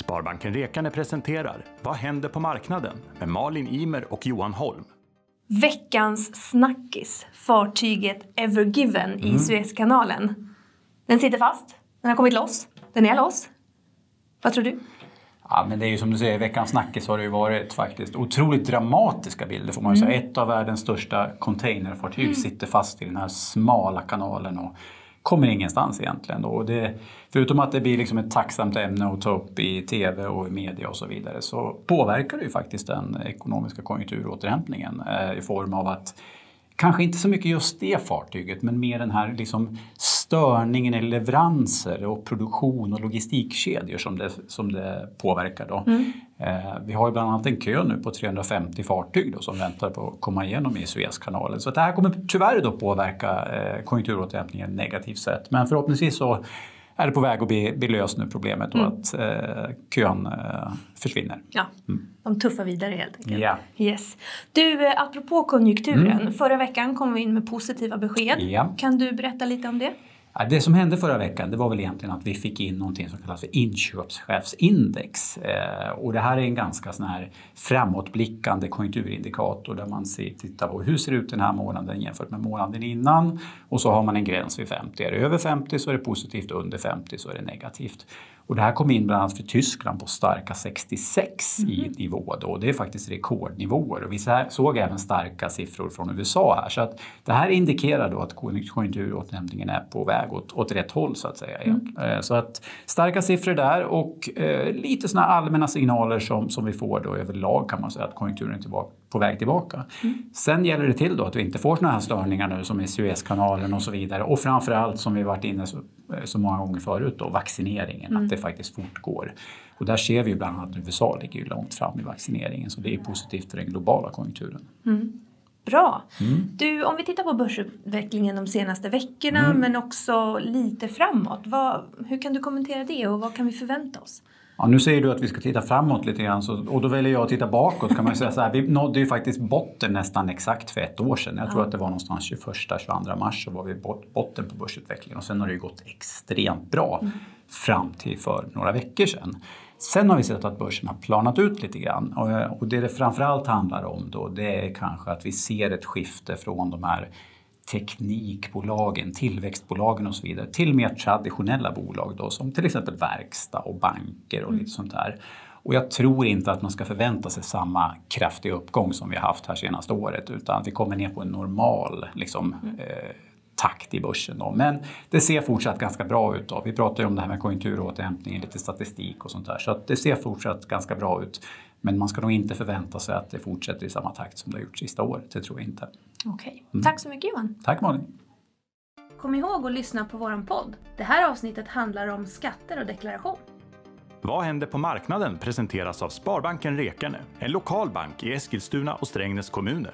Sparbanken Rekane presenterar Vad händer på marknaden? med Malin Imer och Johan Holm. Veckans snackis, fartyget Ever Given i Suezkanalen. Den sitter fast, den har kommit loss, den är loss. Vad tror du? Ja, men det är ju som du säger, i veckans snackis har det ju varit faktiskt otroligt dramatiska bilder får man ju säga. Ett av världens största containerfartyg sitter fast i den här smala kanalen och kommer ingenstans egentligen. Då. Och det, förutom att det blir liksom ett tacksamt ämne att ta upp i TV och i media och så vidare så påverkar det ju faktiskt den ekonomiska konjunkturåterhämtningen eh, i form av att Kanske inte så mycket just det fartyget men mer den här liksom störningen i leveranser och produktion och logistikkedjor som det, som det påverkar. Då. Mm vi har ju bland annat en kö nu på 350 fartyg då, som väntar på att komma igenom i Suezkanalen. Så det här kommer tyvärr då påverka eh, konjunkturåterhämtningen negativt sett. Men förhoppningsvis så är det på väg att bli, bli löst nu problemet och att eh, kön eh, försvinner. Ja, de tuffar vidare helt enkelt. Ja. Yes. Du, eh, apropå konjunkturen. Förra veckan kom vi in med positiva besked. Ja. Kan du berätta lite om det? Det som hände förra veckan det var väl egentligen att vi fick in någonting som kallas för inköpschefsindex. Eh, och det här är en ganska sån här framåtblickande konjunkturindikator där man ser, tittar på hur ser det ut den här månaden jämfört med månaden innan. Och så har man en gräns vid 50. Är det över 50 så är det positivt, under 50 så är det negativt. Och det här kom in bland annat för Tyskland på starka 66 i nivå då. Det är faktiskt rekordnivåer och vi så- såg även starka siffror från USA här. Så att det här indikerar då att konjunkturåterhämtningen är på väg åt, åt rätt håll så att säga. Eh, Så att starka siffror där och eh, lite sådana allmänna signaler som, som vi får då överlag kan man säga att konjunkturen är tillbaka, på väg tillbaka. Sen gäller det till då att vi inte får sådana här störningar nu som i Suezkanalen och så vidare och framförallt som vi varit inne så, så många gånger förut då, vaccineringen, att det faktiskt fortgår. Och där ser vi ju bland annat att USA ligger långt fram i vaccineringen så det är positivt för den globala konjunkturen. Bra. Mm. Du, om vi tittar på börsutvecklingen de senaste veckorna Mm. men också lite framåt. Vad, hur kan du kommentera det och vad kan vi förvänta oss? Ja, nu säger du att vi ska titta framåt lite grann så, och då väljer jag att titta bakåt kan man säga så här. Vi nådde ju faktiskt botten nästan exakt för ett år sedan. Jag tror att det var någonstans 21-22 mars så var vi bot- botten på börsutvecklingen och sen har det ju gått extremt bra fram till för några veckor sedan. Sen har vi sett att börsen har planat ut lite grann och, och det det framförallt handlar om då det är kanske att vi ser ett skifte från de här teknikbolagen, tillväxtbolagen och så vidare till mer traditionella bolag då, som till exempel verkstad och banker och lite sånt där. Och jag tror inte att man ska förvänta sig samma kraftiga uppgång som vi har haft här senaste året utan vi kommer ner på en normal liksom, eh, takt i börsen. Då. Men det ser fortsatt ganska bra ut. Då. Vi pratar ju om det här med konjunkturåterhämtning, lite statistik och sånt där. Så att det ser fortsatt ganska bra ut. Men man ska nog inte förvänta sig att det fortsätter i samma takt som det har gjort sista året. Det tror jag inte. Okej. Mm. Tack så mycket Johan. Tack Malin! Kom ihåg att lyssna på våran podd. Det här avsnittet handlar om skatter och deklaration. Vad händer på marknaden presenteras av Sparbanken Rekane, en lokal bank i Eskilstuna och Strängnäs kommuner.